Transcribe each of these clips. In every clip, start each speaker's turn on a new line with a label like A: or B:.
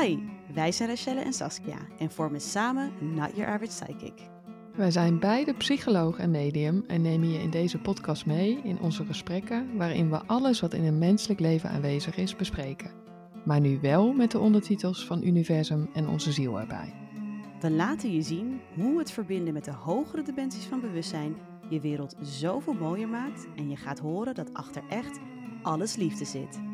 A: Hi, wij zijn Rachelle en Saskia en vormen samen Not Your Average Psychic.
B: Wij zijn beide psycholoog en medium en nemen je in deze podcast mee in onze gesprekken waarin we alles wat in een menselijk leven aanwezig is bespreken. Maar nu wel met de ondertitels van Universum en onze ziel erbij.
A: We laten je zien hoe het verbinden met de hogere dimensies van bewustzijn je wereld zoveel mooier maakt en je gaat horen dat achter echt alles liefde zit.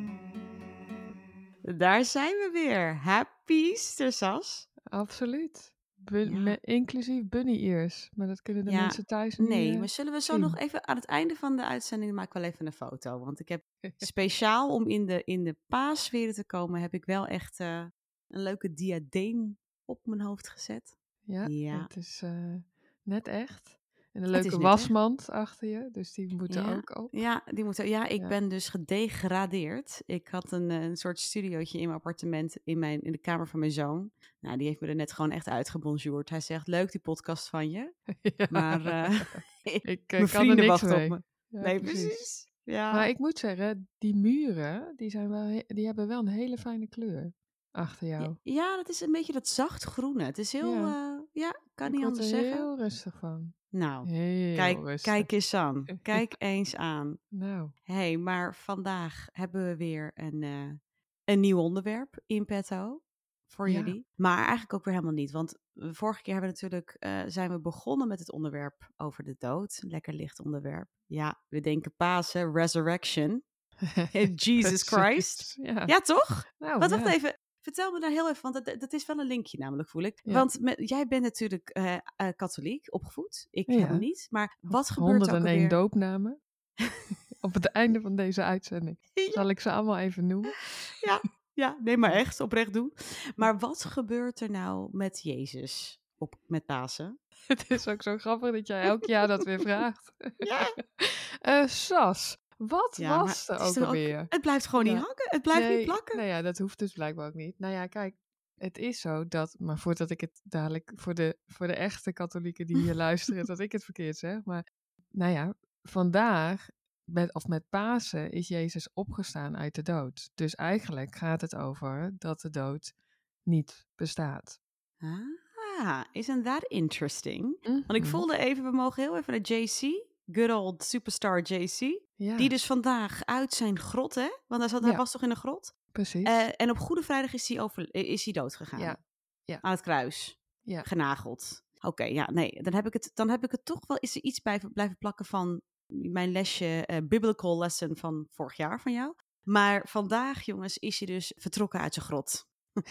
A: Daar zijn we weer. Happy Easter, Sas.
B: Absoluut. Bun-
A: Ja.
B: met- inclusief bunny ears. Maar dat kunnen de
A: Ja,
B: mensen thuis niet.
A: Nee,
B: eh,
A: maar zullen we zo
B: zien.
A: nog even aan het einde van de uitzending maak ik wel even een foto. Want ik heb speciaal om in de, in de paasfeer te komen, heb ik wel echt eh, een leuke diadeem op mijn hoofd gezet.
B: Ja,
A: Ja.
B: het is eh, net echt. En een leuke wasmand achter je, dus die moet
A: Ja.
B: ook op.
A: Ja, die moeten, ja ik
B: Ja.
A: ben dus gedegradeerd. Ik had een, eh, een soort studiootje in mijn appartement, in, mijn, in de kamer van mijn zoon. Nou, die heeft me er net gewoon echt uitgebonjourd. Hij zegt, leuk die podcast van je.
B: Ja.
A: Maar eh,
B: ik eh,
A: mijn
B: kan er niks
A: wachten
B: mee.
A: op me. Nee, precies. Ja.
B: Maar ik moet zeggen, die muren, die, zijn wel die hebben wel een hele fijne kleur achter jou.
A: Ja, dat is een beetje dat zacht groene. Het is heel,
B: Ja.
A: ja, ja kan
B: ik
A: niet
B: word
A: anders
B: er
A: zeggen.
B: heel rustig van.
A: Nou,
B: Heel
A: kijk,
B: rustig.
A: kijk eens aan. Kijk eens aan.
B: Nou,
A: Hé, hey, maar vandaag hebben we weer een, eh, een nieuw onderwerp in petto voor
B: Ja.
A: jullie. Maar eigenlijk ook weer helemaal niet. Want de vorige keer hebben we natuurlijk, eh, zijn we begonnen met het onderwerp over de dood. Lekker licht onderwerp. Ja, we denken Pasen, resurrection. Jesus Christ.
B: Ja.
A: Ja, toch?
B: Nou,
A: Wat
B: ja.
A: wacht even. Vertel me daar heel even, want dat, dat is wel een linkje namelijk, voel ik.
B: Ja.
A: Want met, jij bent natuurlijk eh, eh, katholiek opgevoed. Ik
B: Ja.
A: niet. Maar wat gebeurt er ook
B: 101
A: alweer?
B: doopnamen. Op het einde van deze uitzending.
A: Ja.
B: Zal ik ze allemaal even noemen?
A: Ja, ja, nee, maar echt, oprecht doen. Maar wat gebeurt er nou met Jezus op, met Pasen?
B: Het is ook zo grappig dat jij elk jaar dat weer vraagt.
A: Ja.
B: Eh, Sas, wat
A: Ja,
B: was er ook alweer?
A: Het blijft gewoon niet hangen. Het blijft
B: nee,
A: niet plakken.
B: Nou ja, dat hoeft dus blijkbaar ook niet. Nou ja, kijk, het is zo dat, maar voordat ik het dadelijk voor de, voor de echte katholieken die hier luisteren, dat ik het verkeerd zeg. Maar nou ja, vandaag, met, of met Pasen, is Jezus opgestaan uit de dood. Dus eigenlijk gaat het over dat de dood niet bestaat.
A: Ah, isn't that interesting? Want ik
B: Mhm.
A: voelde even, we mogen heel even naar JC. Good old superstar JC.
B: Ja,
A: Die dus vandaag uit zijn grot, hè? Want hij, zat, hij
B: Ja.
A: was toch in een grot?
B: precies.
A: Eh, en op Goede Vrijdag is hij, over, is hij dood gegaan.
B: Ja, ja.
A: Aan het kruis.
B: Ja.
A: Genageld. Oké, ja, nee. Dan heb, ik het, dan heb ik het toch wel... Is er iets blijven, blijven plakken van mijn lesje... eh, biblical lesson van vorig jaar van jou. Maar vandaag, jongens, is hij dus vertrokken uit zijn grot.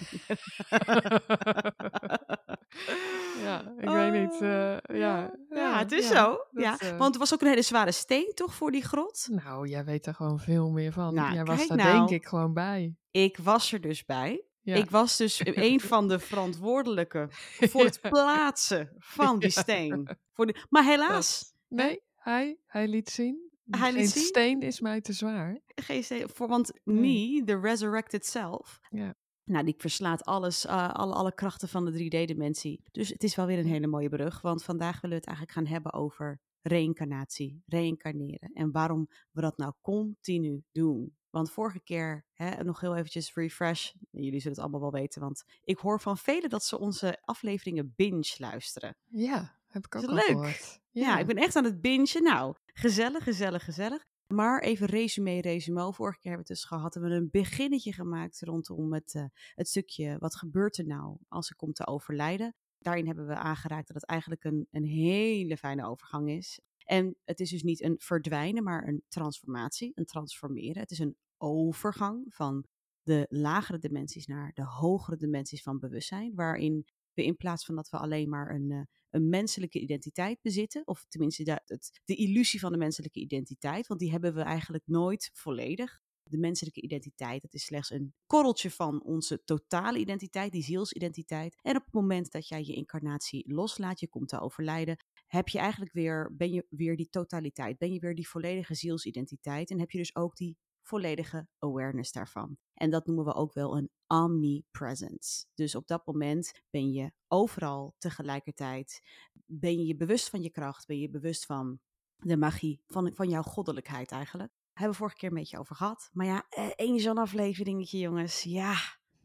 B: ja, ik weet niet. eh, ja,
A: ja, het is
B: ja,
A: zo.
B: dat,
A: ja.
B: eh,
A: Want het was ook een hele zware steen, toch, voor die grot?
B: Nou, jij weet er gewoon veel meer van.
A: Nou,
B: jij was daar
A: nou.
B: denk ik gewoon bij.
A: Ik was er dus bij.
B: Ja.
A: Ik was dus een van de verantwoordelijken voor het plaatsen van die steen. Voor de, maar helaas,
B: Nee, hij, hij liet zien.
A: Hij liet
B: Geen
A: zien?
B: steen is mij te zwaar.
A: geen steen, voor, want me, the resurrected self,
B: Ja.
A: Nou, die verslaat alles, eh, alle, alle krachten van de 3D-dimensie. Dus het is wel weer een hele mooie brug, want vandaag willen we het eigenlijk gaan hebben over reïncarnatie, reïncarneren. En waarom we dat nou continu doen. Want vorige keer, hè, nog heel eventjes refresh, jullie zullen het allemaal wel weten, want ik hoor van velen dat ze onze afleveringen binge luisteren.
B: Ja, heb ik ook al
A: leuk.
B: gehoord.
A: Ja. ik ben echt aan het bingen. Nou, gezellig, gezellig, gezellig. Maar even resume, resume. Vorige keer hebben we het dus gehad. Hebben we een beginnetje gemaakt rondom het, eh, het stukje... wat gebeurt er nou als ik kom te overlijden? Daarin hebben we aangeraakt dat het eigenlijk een, een hele fijne overgang is. En het is dus niet een verdwijnen, maar een transformatie, een transformeren. Het is een overgang van de lagere dimensies naar de hogere dimensies van bewustzijn. Waarin we in plaats van dat we alleen maar een, eh, een menselijke identiteit bezitten, of tenminste de, het, de illusie van de menselijke identiteit, want die hebben we eigenlijk nooit volledig. De menselijke identiteit, dat is slechts een korreltje van onze totale identiteit, die zielsidentiteit. En op het moment dat jij je incarnatie loslaat, je komt te overlijden, heb je eigenlijk weer, ben je weer die totaliteit, ben je weer die volledige zielsidentiteit en heb je dus ook die volledige awareness daarvan. En dat noemen we ook wel een omnipresence. Dus op dat moment ben je overal tegelijkertijd, ben je je bewust van je kracht, ben je bewust van de magie, van, van jouw goddelijkheid eigenlijk. Hebben we vorige keer een beetje over gehad. Maar ja, eh, één zo'n afleveringetje jongens, ja,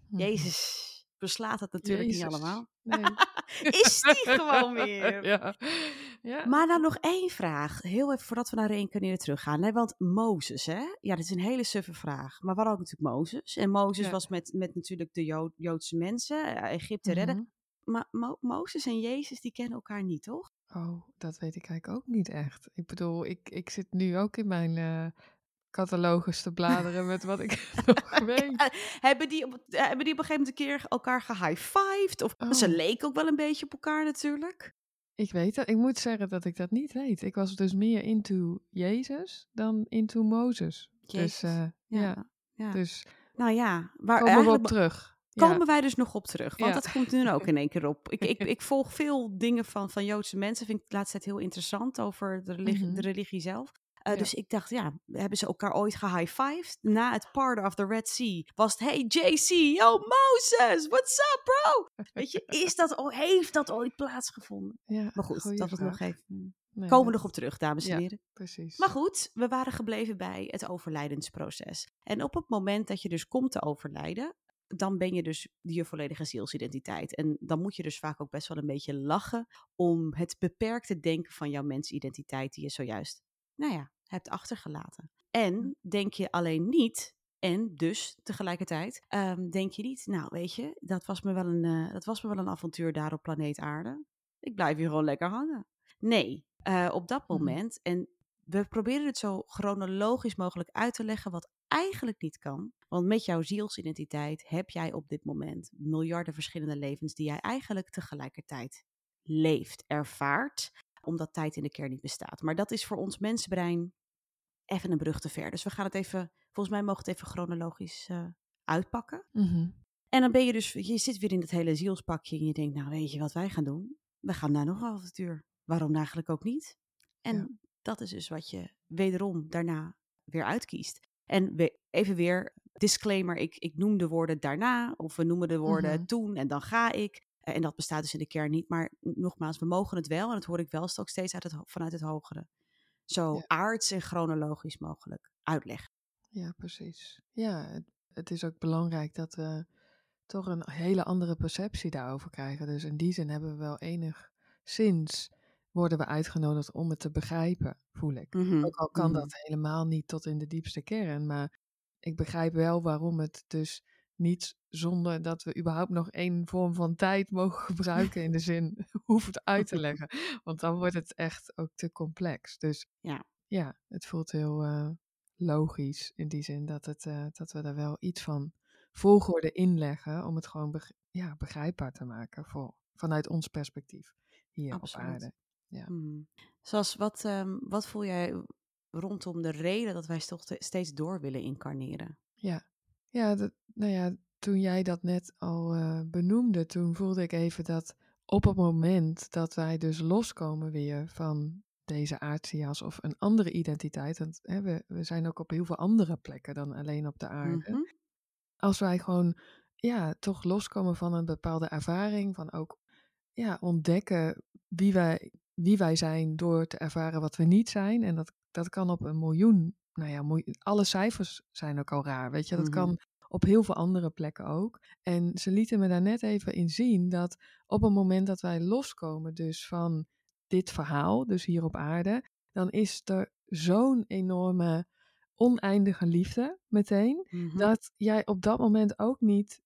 B: Mhm.
A: Jezus. beslaat het natuurlijk niet allemaal.
B: Nee.
A: Is die gewoon weer.
B: Ja. Ja.
A: Maar dan nog één vraag. Heel even voordat we naar reïncarneren teruggaan. Hè? Want Mozes, hè? Ja, dat is een hele suffe vraag. Maar waarom natuurlijk Mozes? En Mozes
B: Ja.
A: was met, met natuurlijk de Jo- Joodse mensen, eh, Egypte redden.
B: Mhm.
A: Maar Mo- Mozes en Jezus, die kennen elkaar niet, toch?
B: Oh, dat weet ik eigenlijk ook niet echt. Ik bedoel, ik, ik zit nu ook in mijn eh, catalogus te bladeren met wat ik nog weet.
A: Ja, hebben, die op, eh, hebben die op een gegeven moment een keer elkaar gehighfived? Of ze
B: Oh.
A: leken ook wel een beetje op elkaar natuurlijk.
B: Ik weet het. Ik moet zeggen dat ik dat niet weet. Ik was dus meer into Jezus dan into Mozes.
A: Jezus.
B: Dus eh, ja.
A: Ja, ja.
B: dus
A: Nou ja, waar
B: komen we op terug.
A: komen
B: Ja.
A: wij dus nog op terug. Want dat komt nu ook in één keer op. Ik, ik, ik volg veel dingen van, van Joodse mensen. Vind ik de laatste tijd heel interessant over de religie,
B: Mhm.
A: de religie zelf. Uh,
B: Ja.
A: Dus ik dacht, ja, hebben ze elkaar ooit gehighfived? Na het part of the Red Sea was het, hey JC, yo Moses, what's up bro? Weet je, is dat, o- heeft dat ooit plaatsgevonden?
B: Ja,
A: Maar goed, dat was nog
B: vraag.
A: even...
B: Nee,
A: Komen we nog op terug, dames en
B: Ja.
A: heren.
B: Precies.
A: Maar goed, we waren gebleven bij het overlijdensproces. En op het moment dat je dus komt te overlijden, dan ben je dus je volledige zielsidentiteit. En dan moet je dus vaak ook best wel een beetje lachen om het beperkte denken van jouw mensidentiteit die je zojuist, nou ja, hebt achtergelaten. En denk je alleen niet, en dus tegelijkertijd, ehm, denk je niet, nou weet je, dat was, me wel een, eh, dat was me wel een avontuur daar op planeet aarde. Ik blijf hier gewoon lekker hangen. Nee, eh, op dat
B: Mhm.
A: moment, en we proberen het zo chronologisch mogelijk uit te leggen, wat eigenlijk niet kan. Want met jouw zielsidentiteit heb jij op dit moment miljarden verschillende levens die jij eigenlijk tegelijkertijd leeft, ervaart, omdat tijd in de kern niet bestaat. Maar dat is voor ons mensenbrein even een brug te ver. Dus we gaan het even, volgens mij mogen we het even chronologisch eh, uitpakken.
B: Mhm.
A: En dan ben je dus, je zit weer in het hele zielspakje en je denkt, nou weet je wat wij gaan doen? We gaan naar nog een avontuur. Waarom eigenlijk ook niet? En
B: Ja.
A: dat is dus wat je wederom daarna weer uitkiest. En we, even weer, disclaimer, ik, ik noem de woorden daarna, of we noemen de woorden
B: Mhm.
A: toen en dan ga ik. En dat bestaat dus in de kern niet. Maar nogmaals, we mogen het wel, en dat hoor ik wel ook steeds uit het, vanuit het hogere. Zo
B: Ja.
A: aards en chronologisch mogelijk uitleggen.
B: Ja, precies. Ja, het, het is ook belangrijk dat we toch een hele andere perceptie daarover krijgen. Dus in die zin hebben we wel enigszins worden we uitgenodigd om het te begrijpen, voel ik.
A: Mhm,
B: Ook al kan
A: mhm.
B: dat helemaal niet tot in de diepste kern, maar ik begrijp wel waarom het dus niet zonder dat we überhaupt nog één vorm van tijd mogen gebruiken in de zin hoeft uit te leggen. Want dan wordt het echt ook te complex. Dus
A: Ja.
B: ja het voelt heel eh, logisch in die zin dat, het, eh, dat we er wel iets van volgorde inleggen om het gewoon ja, begrijpbaar te maken voor, vanuit ons perspectief hier
A: Absoluut.
B: op aarde. Ja.
A: Hmm. Zoals, wat, ehm, wat voel jij rondom de reden dat wij toch te- steeds door willen incarneren?
B: Ja, ja, dat, nou ja, toen jij dat net al eh, benoemde, toen voelde ik even dat op het moment dat wij dus loskomen weer van deze aardse jas of een andere identiteit, want hè, we, we zijn ook op heel veel andere plekken dan alleen op de aarde.
A: Mhm.
B: Als wij gewoon, ja, toch loskomen van een bepaalde ervaring, van ook, ja, ontdekken wie wij, wie wij zijn door te ervaren wat we niet zijn. En dat, dat kan op een miljoen, nou ja, alle cijfers zijn ook al raar, weet je. Dat
A: Mhm.
B: kan op heel veel andere plekken ook. En ze lieten me daar net even in zien dat op het moment dat wij loskomen dus van dit verhaal, dus hier op aarde, dan is er zo'n enorme oneindige liefde meteen,
A: Mhm.
B: dat jij op dat moment ook niet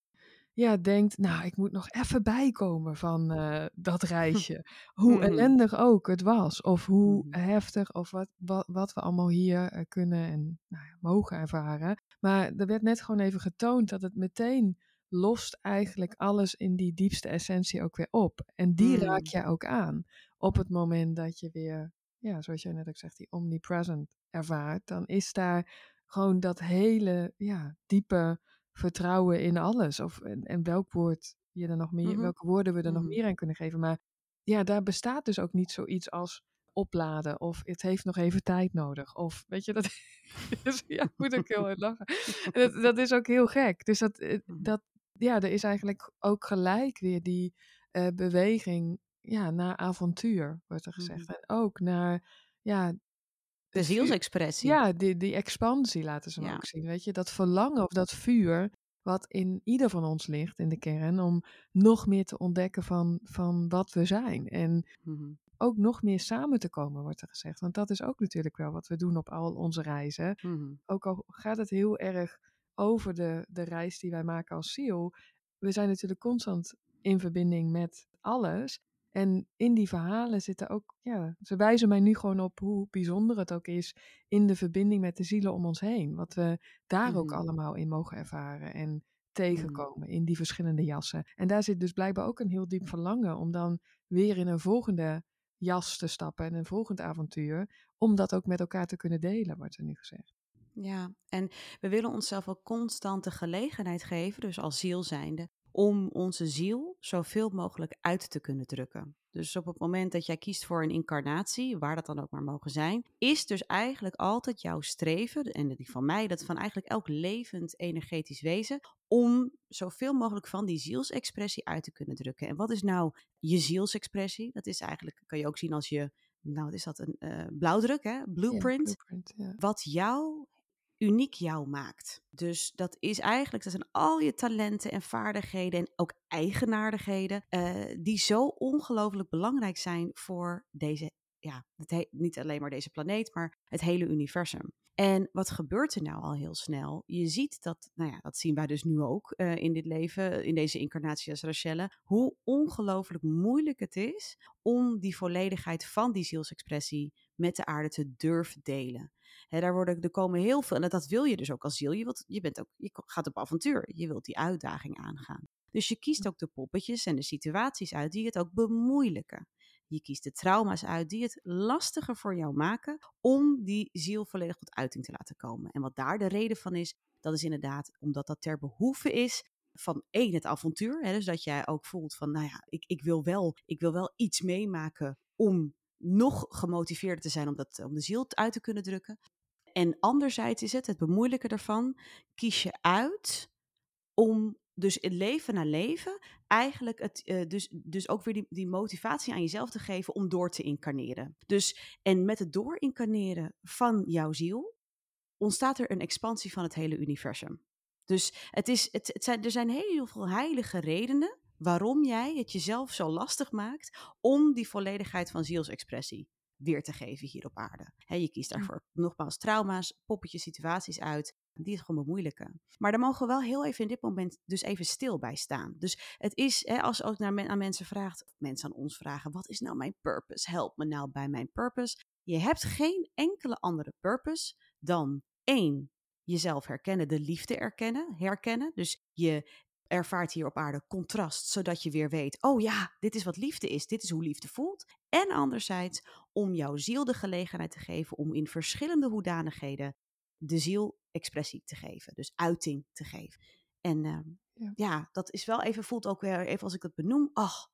B: ja, denkt, nou, ik moet nog even bijkomen van eh, dat reisje. Hoe ellendig ook het was, of hoe heftig, of wat, wat, wat we allemaal hier eh, kunnen en nou ja, mogen ervaren. Maar er werd net gewoon even getoond dat het meteen lost eigenlijk alles in die diepste essentie ook weer op. En die raak
A: Mm.
B: je ook aan op het moment dat je weer, ja, zoals jij net ook zegt, die omnipresent ervaart. Dan is daar gewoon dat hele, ja, diepe vertrouwen in alles. Of, en, en welk woord je er nog meer,
A: Mhm.
B: welke woorden we er nog
A: Mhm.
B: meer aan kunnen geven. Maar ja, daar bestaat dus ook niet zoiets als opladen. Of het heeft nog even tijd nodig. Of weet je, dat ja, moet ook heel hard lachen. En dat, dat is ook heel gek. Dus dat, eh,
A: Mhm.
B: dat, ja, er is eigenlijk ook gelijk weer die eh, beweging ja, naar avontuur, wordt er gezegd. En ook naar, ja,
A: De zielsexpressie.
B: ja, die, die expansie laten ze
A: Ja.
B: ook zien. Weet je, dat verlangen of dat vuur wat in ieder van ons ligt in de kern, om nog meer te ontdekken van, van wat we zijn. En
A: Mhm.
B: ook nog meer samen te komen, wordt er gezegd. Want dat is ook natuurlijk wel wat we doen op al onze reizen.
A: Mhm.
B: Ook al gaat het heel erg over de, de reis die wij maken als ziel, we zijn natuurlijk constant in verbinding met alles. En in die verhalen zitten ook, ja, ze wijzen mij nu gewoon op hoe bijzonder het ook is in de verbinding met de zielen om ons heen. Wat we daar ook
A: Mhm.
B: allemaal in mogen ervaren en tegenkomen in die verschillende jassen. En daar zit dus blijkbaar ook een heel diep verlangen om dan weer in een volgende jas te stappen en een volgend avontuur. Om dat ook met elkaar te kunnen delen, wordt er nu gezegd.
A: Ja, en we willen onszelf ook constant de gelegenheid geven, dus als ziel zijnde, om onze ziel zoveel mogelijk uit te kunnen drukken. Dus op het moment dat jij kiest voor een incarnatie, waar dat dan ook maar mogen zijn, is dus eigenlijk altijd jouw streven, en die van mij, dat van eigenlijk elk levend energetisch wezen, om zoveel mogelijk van die zielsexpressie uit te kunnen drukken. En wat is nou je zielsexpressie? Dat is eigenlijk, kan je ook zien als je, nou wat is dat, een eh, blauwdruk, hè? Blueprint.
B: Ja, blueprint, ja.
A: wat jou uniek jou maakt. Dus dat is eigenlijk, dat zijn al je talenten en vaardigheden en ook eigenaardigheden, eh, die zo ongelooflijk belangrijk zijn voor deze, ja, niet alleen maar deze planeet, maar het hele universum. En wat gebeurt er nou al heel snel? Je ziet dat, nou ja, dat zien wij dus nu ook eh, in dit leven, in deze incarnatie als Rachelle, hoe ongelooflijk moeilijk het is om die volledigheid van die zielsexpressie met de aarde te durven delen. Hè, daar worden, er komen heel veel, en dat wil je dus ook als ziel. Je, wilt, je, bent ook, je gaat op avontuur, je wilt die uitdaging aangaan. Dus je kiest ook de poppetjes en de situaties uit die het ook bemoeilijken. Je kiest de trauma's uit die het lastiger voor jou maken om die ziel volledig tot uiting te laten komen. En wat daar de reden van is, dat is inderdaad omdat dat ter behoeve is van één, het avontuur. Hè, dus dat jij ook voelt van, nou ja, ik, ik, wil wel, ik wil wel iets meemaken om nog gemotiveerder te zijn om, dat, om de ziel uit te kunnen drukken. En anderzijds is het, het bemoeilijken ervan, kies je uit om dus in leven na leven eigenlijk het, uh, dus, dus ook weer die, die motivatie aan jezelf te geven om door te incarneren. Dus, en met het doorincarneren van jouw ziel ontstaat er een expansie van het hele universum. Dus het is, het, het zijn, er zijn heel veel heilige redenen waarom jij het jezelf zo lastig maakt om die volledigheid van zielsexpressie weer te geven hier op aarde. He, je kiest daarvoor nogmaals trauma's, poppetjes, situaties uit die het gewoon bemoeilijken. Maar daar mogen we wel heel even in dit moment dus even stil bij staan. Dus het is, hè, als ook naar men, aan mensen vraagt, of mensen aan ons vragen, wat is nou mijn purpose? Help me nou bij mijn purpose. Je hebt geen enkele andere purpose dan één, jezelf herkennen, de liefde erkennen, herkennen. Dus je ervaart hier op aarde contrast, zodat je weer weet, oh ja, dit is wat liefde is, dit is hoe liefde voelt. En anderzijds om jouw ziel de gelegenheid te geven om in verschillende hoedanigheden de ziel expressie te geven, dus uiting te geven. En uh, ja. ja. dat is wel even, voelt ook weer even als ik het benoem, ach,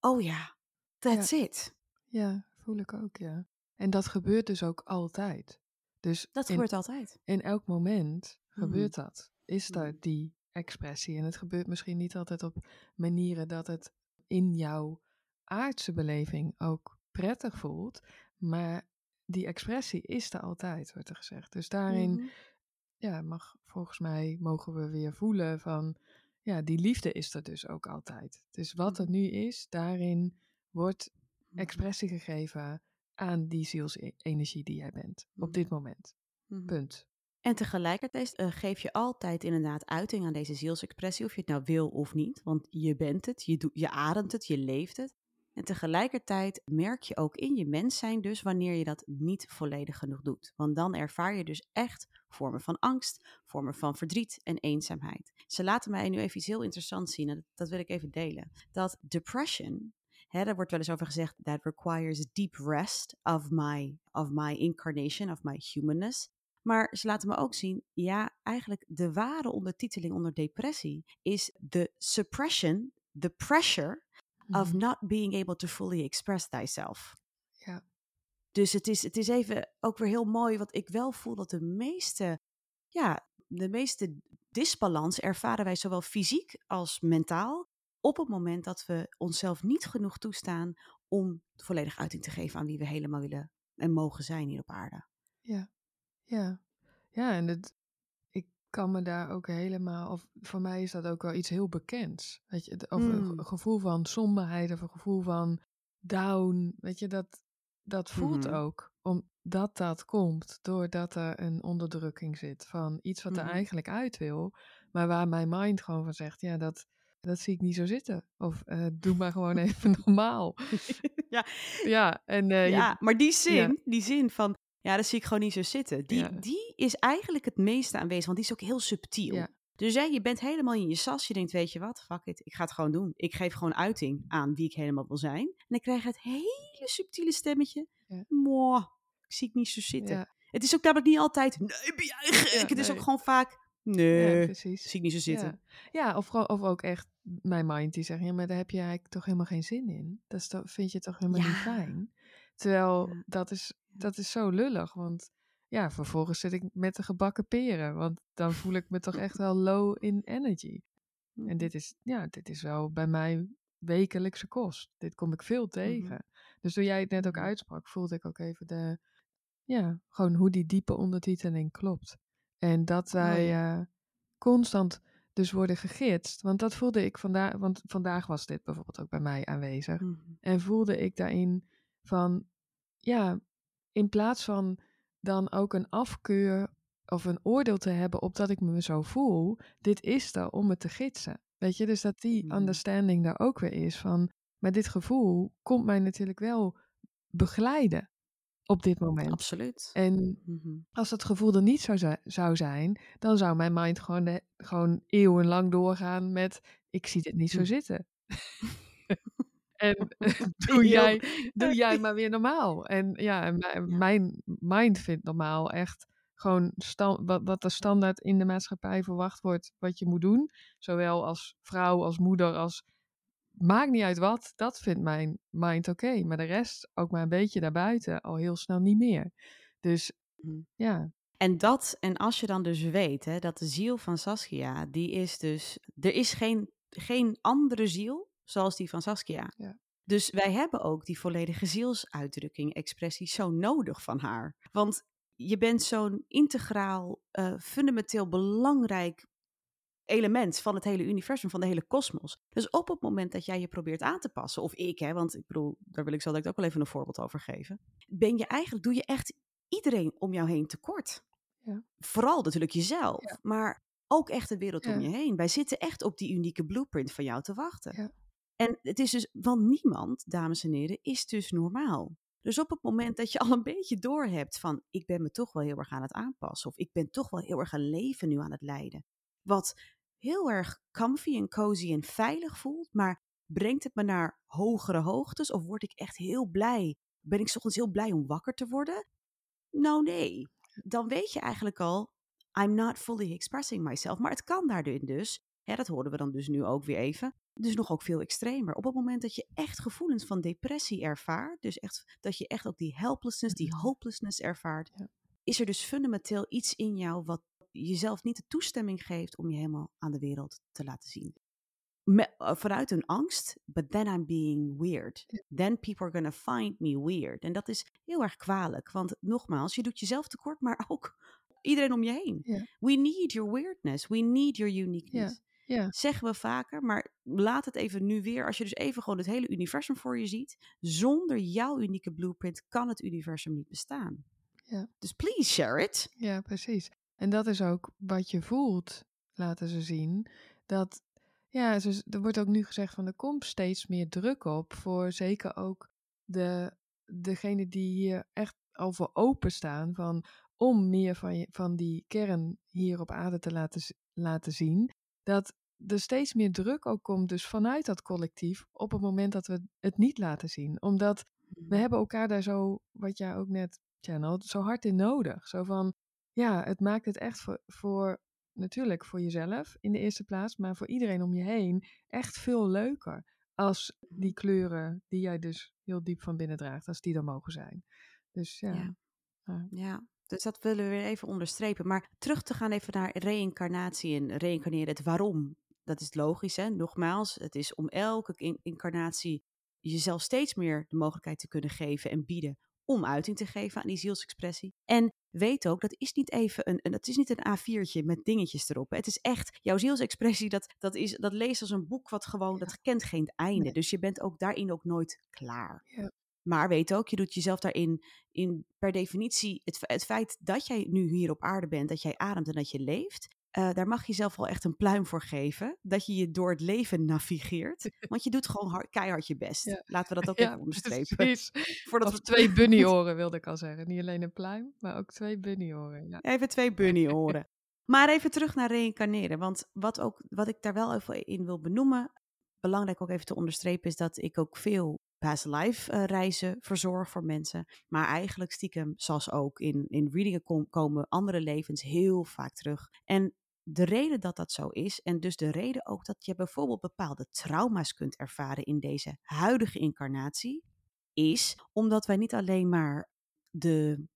A: oh ja, that's
B: ja.
A: it.
B: Ja, voel ik ook, ja. En dat gebeurt dus ook altijd. Dus
A: dat
B: in,
A: gebeurt altijd.
B: In elk moment
A: Mhm.
B: gebeurt dat. Is daar mm. die expressie. En het gebeurt misschien niet altijd op manieren dat het in jouw aardse beleving ook prettig voelt. Maar die expressie is er altijd, wordt er gezegd. Dus daarin,
A: Mhm.
B: ja, mag volgens mij mogen we weer voelen van, ja, die liefde is er dus ook altijd. Dus wat er nu is, daarin wordt
A: Mhm.
B: expressie gegeven aan die zielsenergie die jij bent op dit moment.
A: Mhm.
B: Punt.
A: En tegelijkertijd uh, geef je altijd inderdaad uiting aan deze zielsexpressie, of je het nou wil of niet. Want je bent het, je, doet, je ademt het, je leeft het. En tegelijkertijd merk je ook in je mens zijn dus wanneer je dat niet volledig genoeg doet. Want dan ervaar je dus echt vormen van angst, vormen van verdriet en eenzaamheid. Ze laten mij nu even iets heel interessants zien en dat, dat wil ik even delen. Dat depression, hè, daar wordt wel eens over gezegd, that requires deep rest of my, of my incarnation, of my humanness. Maar ze laten me ook zien, ja, eigenlijk de ware ondertiteling onder depressie is the suppression, the pressure of
B: Mhm.
A: not being able to fully express thyself.
B: Ja.
A: Dus het is, het is even ook weer heel mooi, wat ik wel voel dat de meeste, ja, de meeste disbalans ervaren wij zowel fysiek als mentaal op het moment dat we onszelf niet genoeg toestaan om volledig uiting te geven aan wie we helemaal willen en mogen zijn hier op aarde.
B: Ja, ja, ja. En het, ik kan me daar ook helemaal, of voor mij is dat ook wel iets heel bekends. Weet je, of een
A: Mm.
B: gevoel van somberheid of een gevoel van down. Weet je, dat, dat voelt
A: Mhm.
B: ook. Omdat dat komt doordat er een onderdrukking zit van iets wat er
A: Mhm.
B: eigenlijk uit wil. Maar waar mijn mind gewoon van zegt, ja, dat, dat zie ik niet zo zitten. Of eh, doe maar gewoon even normaal.
A: ja,
B: Ja, en eh, je-
A: ja, maar die zin,
B: ja.
A: die zin van, ja, dat zie ik gewoon niet zo zitten. Die,
B: Ja.
A: die is eigenlijk het meeste aanwezig, want die is ook heel subtiel.
B: Ja.
A: Dus hè, je bent helemaal in je sas. Je denkt, weet je wat, fuck it, ik ga het gewoon doen. Ik geef gewoon uiting aan wie ik helemaal wil zijn. En dan krijg je het hele subtiele stemmetje.
B: Ja.
A: Mooi, ik zie het niet zo zitten.
B: ja,
A: Het is ook namelijk niet altijd, nee, ben jij gek?
B: Ja,
A: het is ook gewoon vaak, nee,
B: precies.
A: zie ik niet zo zitten.
B: Ja, of, of ook echt mijn mind die zegt, ja, maar daar heb je eigenlijk toch helemaal geen zin in. Dat is toch, vind je toch helemaal niet fijn. Terwijl
A: Ja.
B: dat, is, dat is zo lullig, want ja, vervolgens zit ik met de gebakken peren, want dan voel ik me toch echt wel low in energy. En dit is, ja, dit is wel bij mij wekelijkse kost. Dit kom ik veel tegen. Dus toen jij het net ook
A: Mhm.
B: uitsprak, voelde ik ook even de, ja, gewoon hoe die diepe ondertiteling klopt. En dat wij
A: Oh
B: eh, constant dus worden gegidst. Want dat voelde ik vandaag, want vandaag was dit bijvoorbeeld ook bij mij aanwezig.
A: Mhm.
B: En voelde ik daarin van, ja, in plaats van dan ook een afkeur of een oordeel te hebben op dat ik me zo voel, dit is er om me te gidsen. Weet je, dus dat die
A: Mhm.
B: understanding daar ook weer is van, maar dit gevoel komt mij natuurlijk wel begeleiden op dit moment.
A: Absoluut.
B: En
A: Mhm.
B: als dat gevoel er niet zou, zou zijn, dan zou mijn mind gewoon, de, gewoon eeuwenlang doorgaan met: ik zie dit niet zo
A: Hm.
B: zitten. en
A: Heel-
B: doe, jij, doe jij maar weer normaal. En ja, en mijn,
A: Ja.
B: mijn mind vindt normaal echt gewoon wat, wat er standaard in de maatschappij verwacht wordt, wat je moet doen. Zowel als vrouw, als moeder, als. Maakt niet uit wat, dat vindt mijn mind oké. Maar de rest, ook maar een beetje daarbuiten, al heel snel niet meer. Dus
A: Mhm.
B: ja,
A: En dat, en als je dan dus weet hè, dat de ziel van Saskia, die is dus, er is geen, geen andere ziel zoals die van Saskia.
B: Ja.
A: Dus wij hebben ook die volledige zielsuitdrukking, expressie zo nodig van haar. Want je bent zo'n integraal, eh, fundamenteel belangrijk element van het hele universum, van de hele kosmos. Dus op het moment dat jij je probeert aan te passen, of ik, hè, want ik bedoel, daar wil ik zo direct ook wel even een voorbeeld over geven, ben je eigenlijk, doe je echt iedereen om jou heen tekort.
B: Ja.
A: Vooral natuurlijk jezelf,
B: Ja.
A: maar ook echt de wereld om je heen. Wij zitten echt op die unieke blueprint van jou te wachten. En het is dus, want niemand, dames en heren, is dus normaal. Dus op het moment dat je al een beetje doorhebt van, ik ben me toch wel heel erg aan het aanpassen, of ik ben toch wel heel erg een leven nu aan het leiden, wat heel erg comfy en cozy en veilig voelt, maar brengt het me naar hogere hoogtes, of word ik echt heel blij? Ben ik 's ochtends heel blij om wakker te worden? Nou nee, dan weet je eigenlijk al, I'm not fully expressing myself. Maar het kan daarin dus, dat horen we dan dus nu ook weer even, dus nog ook veel extremer. Op het moment dat je echt gevoelens van depressie ervaart, dus echt, dat je echt ook die helplessness, die
B: Mhm.
A: hopelessness ervaart,
B: Ja.
A: is er dus fundamenteel iets in jou wat jezelf niet de toestemming geeft om je helemaal aan de wereld te laten zien. Me- eh, vanuit een angst, but then I'm being weird. Then people are gonna find me weird. En dat is heel erg kwalijk, want nogmaals, je doet jezelf tekort, maar ook iedereen om je heen. We need your weirdness, we need your uniqueness.
B: Ja,
A: Zeggen we vaker, maar laat het even nu weer. Als je dus even gewoon het hele universum voor je ziet. Zonder jouw unieke blueprint kan het universum niet bestaan.
B: Ja.
A: Dus please share it.
B: ja, precies. En dat is ook wat je voelt, laten ze zien. Dat, ja, er wordt ook nu gezegd van er komt steeds meer druk op voor zeker ook de, degene die hier echt al voor openstaan van om meer van, je, van die kern hier op aarde te laten, laten zien. Dat er steeds meer druk ook komt, dus vanuit dat collectief, op het moment dat we het niet laten zien. Omdat we hebben elkaar daar zo, wat jij ook net channelt, zo hard in nodig. Zo van, ja, het maakt het echt voor, voor, natuurlijk voor jezelf in de eerste plaats, maar voor iedereen om je heen echt veel leuker. Als die kleuren die jij dus heel diep van binnen draagt, als die er mogen zijn. Dus
A: ja.
B: Ja.
A: Ja. Dus dat willen we weer even onderstrepen. Maar terug te gaan even naar reïncarnatie en reïncarneren, het waarom. Dat is logisch, hè? Nogmaals, het is om elke in- incarnatie jezelf steeds meer de mogelijkheid te kunnen geven en bieden om uiting te geven aan die zielsexpressie. En weet ook, dat is niet even een, een dat is niet een A4'tje met dingetjes erop. Het is echt, jouw zielsexpressie, dat, dat, is, dat leest als een boek wat gewoon, dat kent geen einde. Dus je bent ook daarin ook nooit klaar.
B: Ja.
A: Maar weet ook, je doet jezelf daarin in per definitie, het, het feit dat jij nu hier op aarde bent, dat jij ademt en dat je leeft, uh, daar mag je zelf wel echt een pluim voor geven. Dat je je door het leven navigeert. Want je doet gewoon hard, keihard je best. Ja. Laten we dat ook
B: ja,
A: even onderstrepen.
B: Voordat of we... twee bunnyoren wilde ik al zeggen. Niet alleen een pluim, maar ook twee bunnyoren. Ja.
A: Even twee bunnyoren. maar even terug naar reïncarneren. Want wat, ook, wat ik daar wel even in wil benoemen, belangrijk ook even te onderstrepen, is dat ik ook veel past life uh, reizen verzorg voor mensen. Maar eigenlijk stiekem, zoals ook in, in readingen kom, komen andere levens heel vaak terug. En de reden dat dat zo is, en dus de reden ook dat je bijvoorbeeld bepaalde trauma's kunt ervaren in deze huidige incarnatie, is omdat wij niet alleen maar de,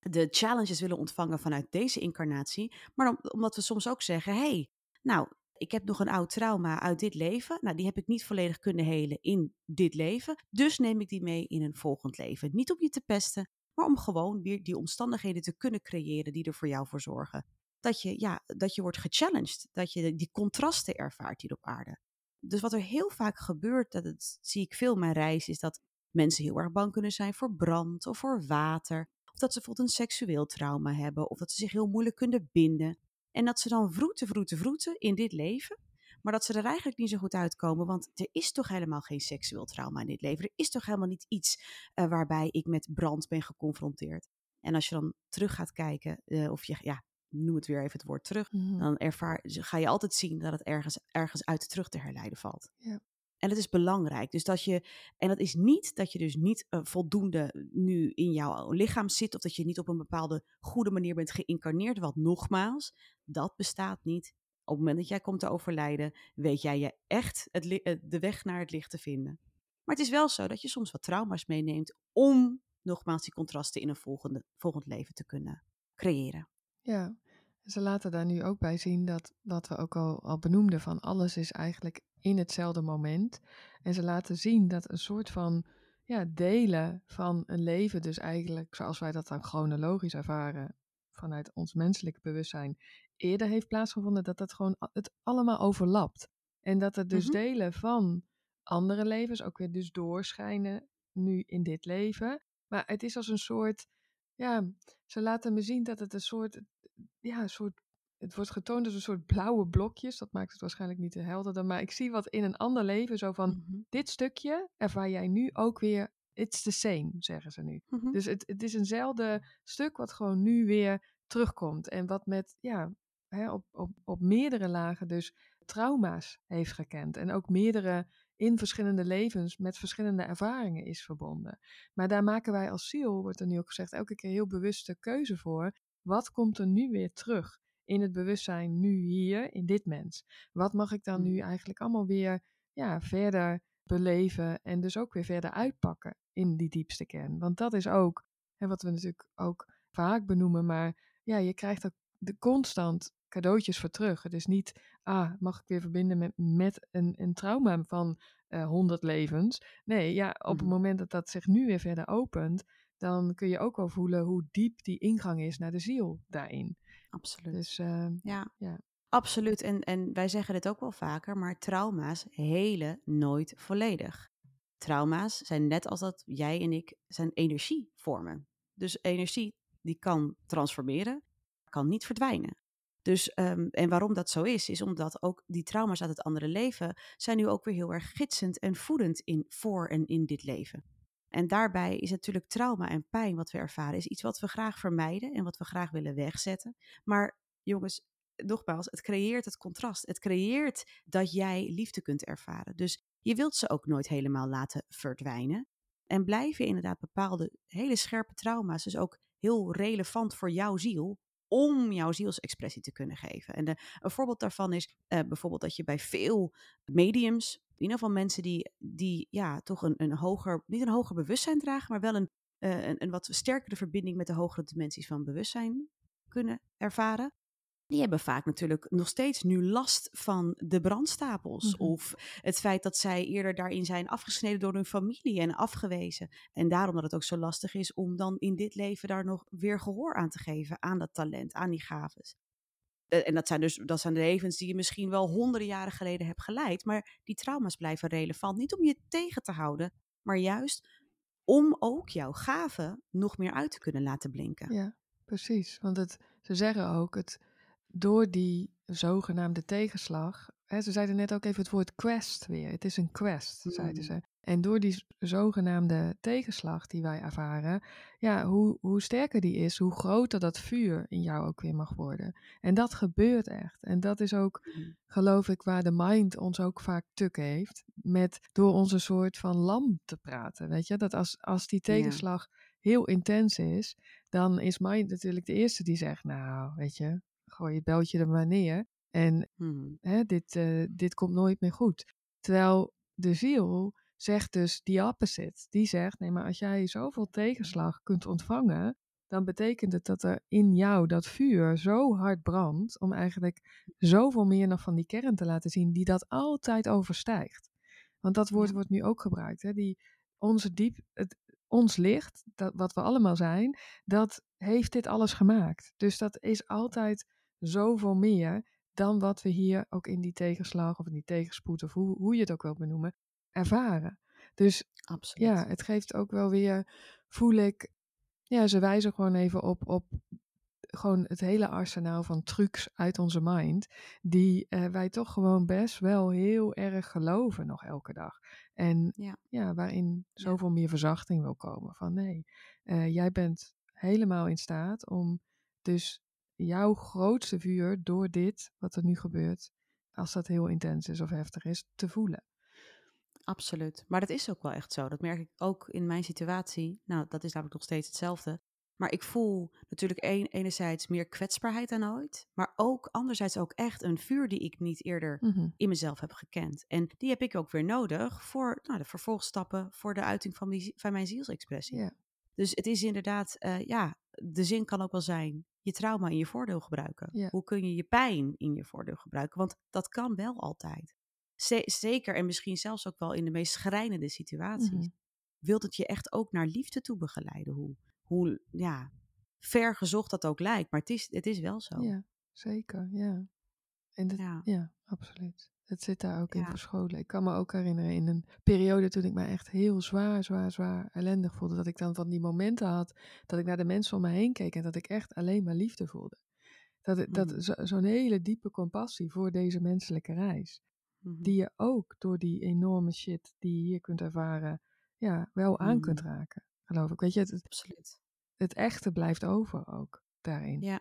A: de challenges willen ontvangen vanuit deze incarnatie, maar omdat we soms ook zeggen: hey, nou, ik heb nog een oud trauma uit dit leven. Nou, die heb ik niet volledig kunnen helen in dit leven. Dus neem ik die mee in een volgend leven. Niet om je te pesten, maar om gewoon weer die omstandigheden te kunnen creëren die er voor jou voor zorgen dat je, ja, dat je wordt gechallenged. Dat je die contrasten ervaart hier op aarde. Dus wat er heel vaak gebeurt, dat zie ik veel in mijn reis, is dat mensen heel erg bang kunnen zijn voor brand of voor water. Of dat ze bijvoorbeeld een seksueel trauma hebben. Of dat ze zich heel moeilijk kunnen binden. En dat ze dan vroeten, vroeten, vroeten in dit leven. Maar dat ze er eigenlijk niet zo goed uitkomen. Want er is toch helemaal geen seksueel trauma in dit leven. Er is toch helemaal niet iets uh, waarbij ik met brand ben geconfronteerd. En als je dan terug gaat kijken, uh, of je ja, noem het weer even het woord terug,
B: Mhm.
A: dan ervaar, ga je altijd zien dat het ergens, ergens uit terug te herleiden valt.
B: Ja.
A: En het is belangrijk. Dus dat je, en dat is niet dat je dus niet uh, voldoende nu in jouw lichaam zit, of dat je niet op een bepaalde goede manier bent geïncarneerd. Want nogmaals, dat bestaat niet. Op het moment dat jij komt te overlijden, weet jij je echt het, de weg naar het licht te vinden. Maar het is wel zo dat je soms wat trauma's meeneemt om nogmaals die contrasten in een volgende, volgend leven te kunnen creëren.
B: Ja, ze laten daar nu ook bij zien dat wat we ook al, al benoemden van alles is eigenlijk in hetzelfde moment. En ze laten zien dat een soort van ja, delen van een leven, dus eigenlijk zoals wij dat dan chronologisch ervaren vanuit ons menselijke bewustzijn, eerder heeft plaatsgevonden, dat dat gewoon het allemaal overlapt. En dat er dus
A: Mhm.
B: delen van andere levens ook weer dus doorschijnen nu in dit leven. Maar het is als een soort, ja, ze laten me zien dat het een soort, ja, een soort, het wordt getoond als een soort blauwe blokjes. Dat maakt het waarschijnlijk niet te helderder, maar ik zie wat in een ander leven zo van,
A: Mhm.
B: dit stukje ervaar jij nu ook weer, it's the same, zeggen ze nu.
A: Mhm.
B: Dus het, het is eenzelfde stuk wat gewoon nu weer terugkomt. En wat met, ja, hè, op, op, op meerdere lagen dus trauma's heeft gekend. En ook meerdere in verschillende levens met verschillende ervaringen is verbonden. Maar daar maken wij als ziel, wordt er nu ook gezegd, elke keer heel bewuste keuze voor. Wat komt er nu weer terug in het bewustzijn nu hier, in dit mens? Wat mag ik dan nu eigenlijk allemaal weer ja, verder beleven en dus ook weer verder uitpakken in die diepste kern? Want dat is ook, hè, wat we natuurlijk ook vaak benoemen, maar ja, je krijgt de constant cadeautjes voor terug. Het is niet, ah, mag ik weer verbinden met, met een, een trauma van honderd levens. Nee, ja, op het
A: Mhm.
B: moment dat dat zich nu weer verder opent, dan kun je ook wel voelen hoe diep die ingang is naar de ziel daarin.
A: Absoluut.
B: Dus eh,
A: Ja,
B: Ja.
A: absoluut. En, en wij zeggen dit ook wel vaker, maar trauma's helen nooit volledig. Trauma's zijn net als dat jij en ik zijn energievormen. Dus energie die kan transformeren, kan niet verdwijnen. Dus, ehm, en waarom dat zo is, is omdat ook die trauma's uit het andere leven zijn nu ook weer heel erg gidsend en voedend in, voor en in dit leven. En daarbij is natuurlijk trauma en pijn wat we ervaren, is iets wat we graag vermijden en wat we graag willen wegzetten. Maar jongens, nogmaals, het creëert het contrast. Het creëert dat jij liefde kunt ervaren. Dus je wilt ze ook nooit helemaal laten verdwijnen. En blijven inderdaad bepaalde hele scherpe trauma's dus ook heel relevant voor jouw ziel om jouw zielsexpressie te kunnen geven. En een voorbeeld daarvan is eh, bijvoorbeeld dat je bij veel mediums, in ieder geval mensen die, die ja, toch een, een hoger, niet een hoger bewustzijn dragen, maar wel een, eh, een, een wat sterkere verbinding met de hogere dimensies van bewustzijn kunnen ervaren. Die hebben vaak natuurlijk nog steeds nu last van de brandstapels.
B: Mhm.
A: Of het feit dat zij eerder daarin zijn afgesneden door hun familie en afgewezen. En daarom dat het ook zo lastig is om dan in dit leven daar nog weer gehoor aan te geven. Aan dat talent, aan die gaves. Eh, En dat zijn dus dat zijn levens die je misschien wel honderden jaren geleden hebt geleid. Maar die trauma's blijven relevant. Niet om je tegen te houden, maar juist om ook jouw gaven nog meer uit te kunnen laten blinken.
B: Ja, precies. Want het, ze zeggen ook, het, door die zogenaamde tegenslag. Hè, ze zeiden net ook even het woord quest weer. Het is een quest, zeiden
A: Mm.
B: ze. En door die zogenaamde tegenslag die wij ervaren, ja, hoe, hoe sterker die is, hoe groter dat vuur in jou ook weer mag worden. En dat gebeurt echt. En dat is ook,
A: Mm.
B: geloof ik, waar de mind ons ook vaak tuk heeft. Met door onze soort van lam te praten. Weet je, dat als, als die tegenslag heel intens is, dan is mind natuurlijk de eerste die zegt, nou, weet je, gooi je beltje er maar neer. En
A: Mm.
B: hè, dit, eh, dit komt nooit meer goed. Terwijl de ziel zegt dus die opposite. Die zegt, nee, maar als jij zoveel tegenslag kunt ontvangen, dan betekent het dat er in jou dat vuur zo hard brandt, om eigenlijk zoveel meer nog van die kern te laten zien, die dat altijd overstijgt. Want dat woord
A: Ja.
B: wordt nu ook gebruikt. Hè? Die, onze diep, het, ons licht, dat, wat we allemaal zijn, dat heeft dit alles gemaakt. Dus dat is altijd zoveel meer dan wat we hier ook in die tegenslag of in die tegenspoed of hoe, hoe je het ook wil benoemen, ervaren. Dus
A: Absoluut.
B: ja, het geeft ook wel weer, voel ik, ja, ze wijzen gewoon even op, op gewoon het hele arsenaal van trucs uit onze mind, die eh, wij toch gewoon best wel heel erg geloven nog elke dag. En
A: Ja.
B: ja, waarin zoveel meer verzachting wil komen. Van nee, eh, jij bent helemaal in staat om dus jouw grootste vuur door dit, wat er nu gebeurt, als dat heel intens is of heftig is, te voelen.
A: Absoluut. Maar dat is ook wel echt zo. Dat merk ik ook in mijn situatie. Nou, dat is namelijk nog steeds hetzelfde. Maar ik voel natuurlijk een, enerzijds meer kwetsbaarheid dan ooit. Maar ook anderzijds ook echt een vuur die ik niet eerder
B: Mhm.
A: in mezelf heb gekend. En die heb ik ook weer nodig voor nou, de vervolgstappen, voor de uiting van, die, van mijn zielsexpressie. Dus het is inderdaad, eh, ja, de zin kan ook wel zijn, je trauma in je voordeel gebruiken.
B: Ja.
A: Hoe kun je je pijn in je voordeel gebruiken? Want dat kan wel altijd. Ze- zeker en misschien zelfs ook wel in de meest schrijnende situaties.
B: Mhm.
A: Wilt het je echt ook naar liefde toe begeleiden? Hoe, hoe ja, ver gezocht dat ook lijkt, maar het is, het is wel zo.
B: ja zeker, ja. En dat,
A: Ja.
B: ja. absoluut. Het zit daar ook in
A: Ja.
B: verscholen. Ik kan me ook herinneren in een periode toen ik me echt heel zwaar, zwaar, zwaar ellendig voelde. Dat ik dan van die momenten had dat ik naar de mensen om me heen keek en dat ik echt alleen maar liefde voelde. Dat, dat zo- zo'n hele diepe compassie voor deze menselijke reis. Die je ook door die enorme shit die je hier kunt ervaren, ja, wel aan kunt raken. Geloof ik. Weet je, het, het,
A: Absoluut.
B: het echte blijft over ook daarin.
A: Ja.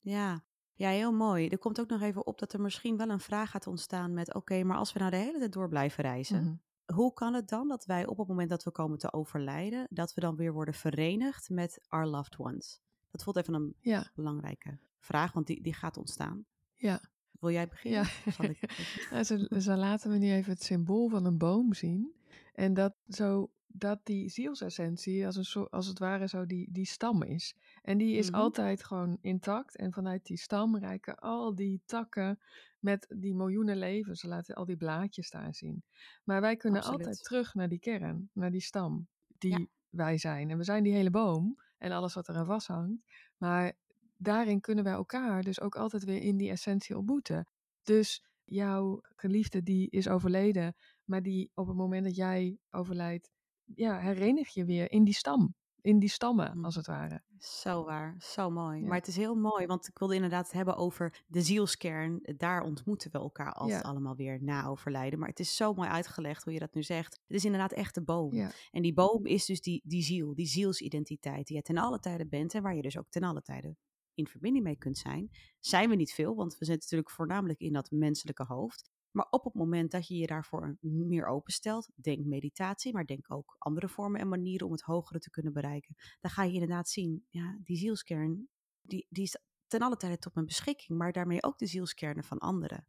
A: Ja. Ja, heel mooi. Er komt ook nog even op dat er misschien wel een vraag gaat ontstaan met... oké, maar als we nou de hele tijd door blijven reizen...
B: Mhm.
A: hoe kan het dan dat wij op het moment dat we komen te overlijden... dat we dan weer worden verenigd met our loved ones? Dat voelt even een
B: Ja,
A: belangrijke vraag, want die, die gaat ontstaan.
B: ja.
A: Wil jij beginnen?
B: Ja.
A: Zal ik...
B: Nou, ze, ze laten me nu even het symbool van een boom zien. En dat, zo, dat die zielsessentie als, een soort, als het ware zo die, die stam is. En die is
A: Mhm.
B: altijd gewoon intact. En vanuit die stam reiken al die takken met die miljoenen levens. Ze laten al die blaadjes daar zien. Maar wij kunnen
A: Absoluut.
B: altijd terug naar die kern, naar die stam die
A: Ja.
B: wij zijn. En we zijn die hele boom en alles wat eraan vasthangt. Maar daarin kunnen wij elkaar dus ook altijd weer in die essentie ontmoeten. Dus jouw geliefde die is overleden, maar die op het moment dat jij overlijdt, ja, herenig je weer in die stam. In die stammen,
A: Mm.
B: als het ware.
A: Zo waar, zo mooi.
B: Ja.
A: Maar het is heel mooi, want ik wilde inderdaad het hebben over de zielskern. Daar ontmoeten we elkaar
B: Ja.
A: allemaal weer na overlijden. Maar het is zo mooi uitgelegd hoe je dat nu zegt. Het is inderdaad echt de boom.
B: Ja,
A: En die boom is dus die, die ziel, die zielsidentiteit die je ten alle tijden bent en waar je dus ook ten alle tijden in verbinding mee kunt zijn. Zijn we niet veel, want we zitten natuurlijk voornamelijk in dat menselijke hoofd. Maar op het moment dat je je daarvoor meer openstelt, denk meditatie, maar denk ook andere vormen en manieren om het hogere te kunnen bereiken. Dan ga je inderdaad zien, ja, die zielskern, die, die is ten alle tijde tot mijn beschikking, maar daarmee ook de zielskernen van anderen.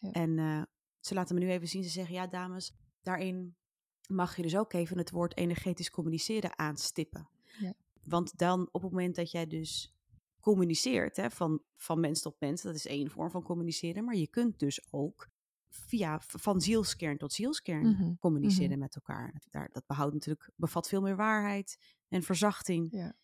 B: Ja.
A: En eh, ze laten me nu even zien, ze zeggen, ja dames, daarin mag je dus ook even het woord energetisch communiceren aanstippen.
B: Ja.
A: Want dan op het moment dat jij dus communiceert, hè, van, van mens tot mens, dat is één vorm van communiceren. Maar je kunt dus ook via van zielskern tot zielskern
B: Mhm,
A: communiceren
B: mhm.
A: met elkaar. Dat, daar, dat behoudt natuurlijk, bevat veel meer waarheid en verzachting.
B: Ja,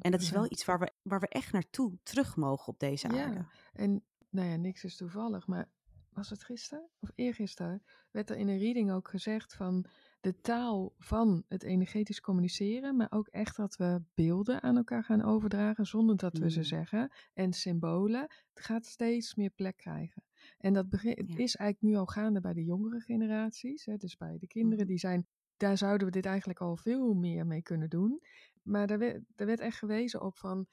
A: En dat is wel
B: 100%.
A: iets waar we, waar we echt naartoe terug mogen op deze aarde.
B: Ja, en nou ja, niks is toevallig, maar was het gisteren of eergisteren werd er in een reading ook gezegd van de taal van het energetisch communiceren, maar ook echt dat we beelden aan elkaar gaan overdragen zonder dat we ze
A: Mm.
B: zeggen en symbolen, het gaat steeds meer plek krijgen. En dat
A: Ja.
B: is eigenlijk nu al gaande bij de jongere generaties, hè, dus bij de kinderen
A: Mhm.
B: die zijn, daar zouden we dit eigenlijk al veel meer mee kunnen doen. Maar daar werd, daar werd echt gewezen op van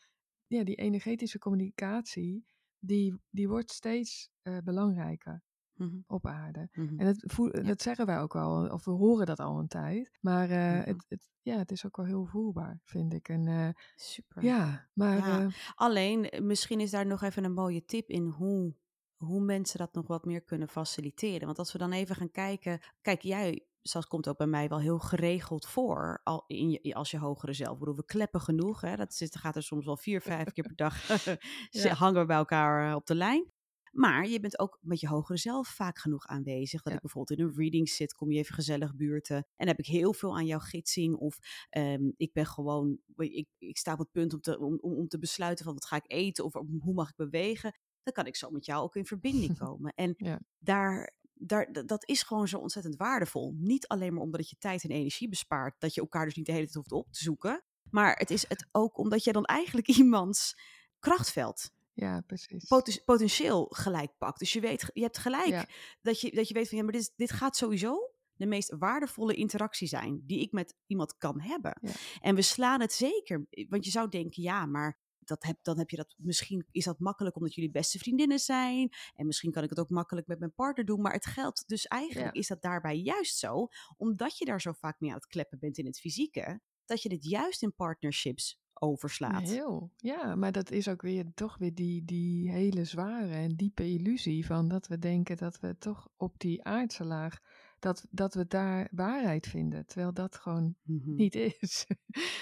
B: ja, die energetische communicatie, die, die wordt steeds eh, belangrijker
A: Mhm,
B: op aarde.
A: mhm.
B: En het voel,
A: Ja.
B: dat zeggen wij ook al, of we horen dat al een tijd. Maar eh, het, het, ja, het is ook wel heel voelbaar, vind ik. En eh,
A: Super.
B: ja, maar
A: Ja. Alleen, misschien is daar nog even een mooie tip in hoe, hoe mensen dat nog wat meer kunnen faciliteren. Want als we dan even gaan kijken. Kijk, jij, zoals komt ook bij mij wel heel geregeld voor. Al in je, als je hogere zelf. Ik bedoel, we kleppen genoeg. Hè? Dat zit, gaat er soms wel vier, vijf keer per dag.
B: Ja.
A: hangen we bij elkaar eh, op de lijn. Maar je bent ook met je hogere zelf vaak genoeg aanwezig. Dat
B: Ja.
A: ik bijvoorbeeld in een reading zit, kom je even gezellig buurten. En heb ik heel veel aan jouw gidsing. Of ehm, ik ben gewoon, ik, ik sta op het punt om te, om om te besluiten van wat ga ik eten of hoe mag ik bewegen. Dan kan ik zo met jou ook in verbinding komen. En
B: Ja.
A: daar, daar, dat is gewoon zo ontzettend waardevol. Niet alleen maar omdat het je tijd en energie bespaart. Dat je elkaar dus niet de hele tijd hoeft op te zoeken. Maar het is het ook omdat je dan eigenlijk iemands krachtveld
B: ja, precies.
A: poten- potentieel gelijk pakt. Dus je, weet, je hebt gelijk
B: Ja.
A: dat, je, dat je weet van ja, maar dit, dit gaat sowieso de meest waardevolle interactie zijn die ik met iemand kan hebben.
B: Ja.
A: En we slaan het zeker, want je zou denken, ja, maar dat heb, dan heb je dat misschien is dat makkelijk omdat jullie beste vriendinnen zijn. En misschien kan ik het ook makkelijk met mijn partner doen. Maar het geldt dus eigenlijk
B: Ja.
A: is dat daarbij juist zo, omdat je daar zo vaak mee aan het kleppen bent in het fysieke, dat je dit juist in partnerships overslaat.
B: Heel, ja, maar dat is ook weer toch weer die, die hele zware en diepe illusie van dat we denken dat we toch op die aardse laag, dat, dat we daar waarheid vinden, terwijl dat gewoon
A: Mhm.
B: niet is.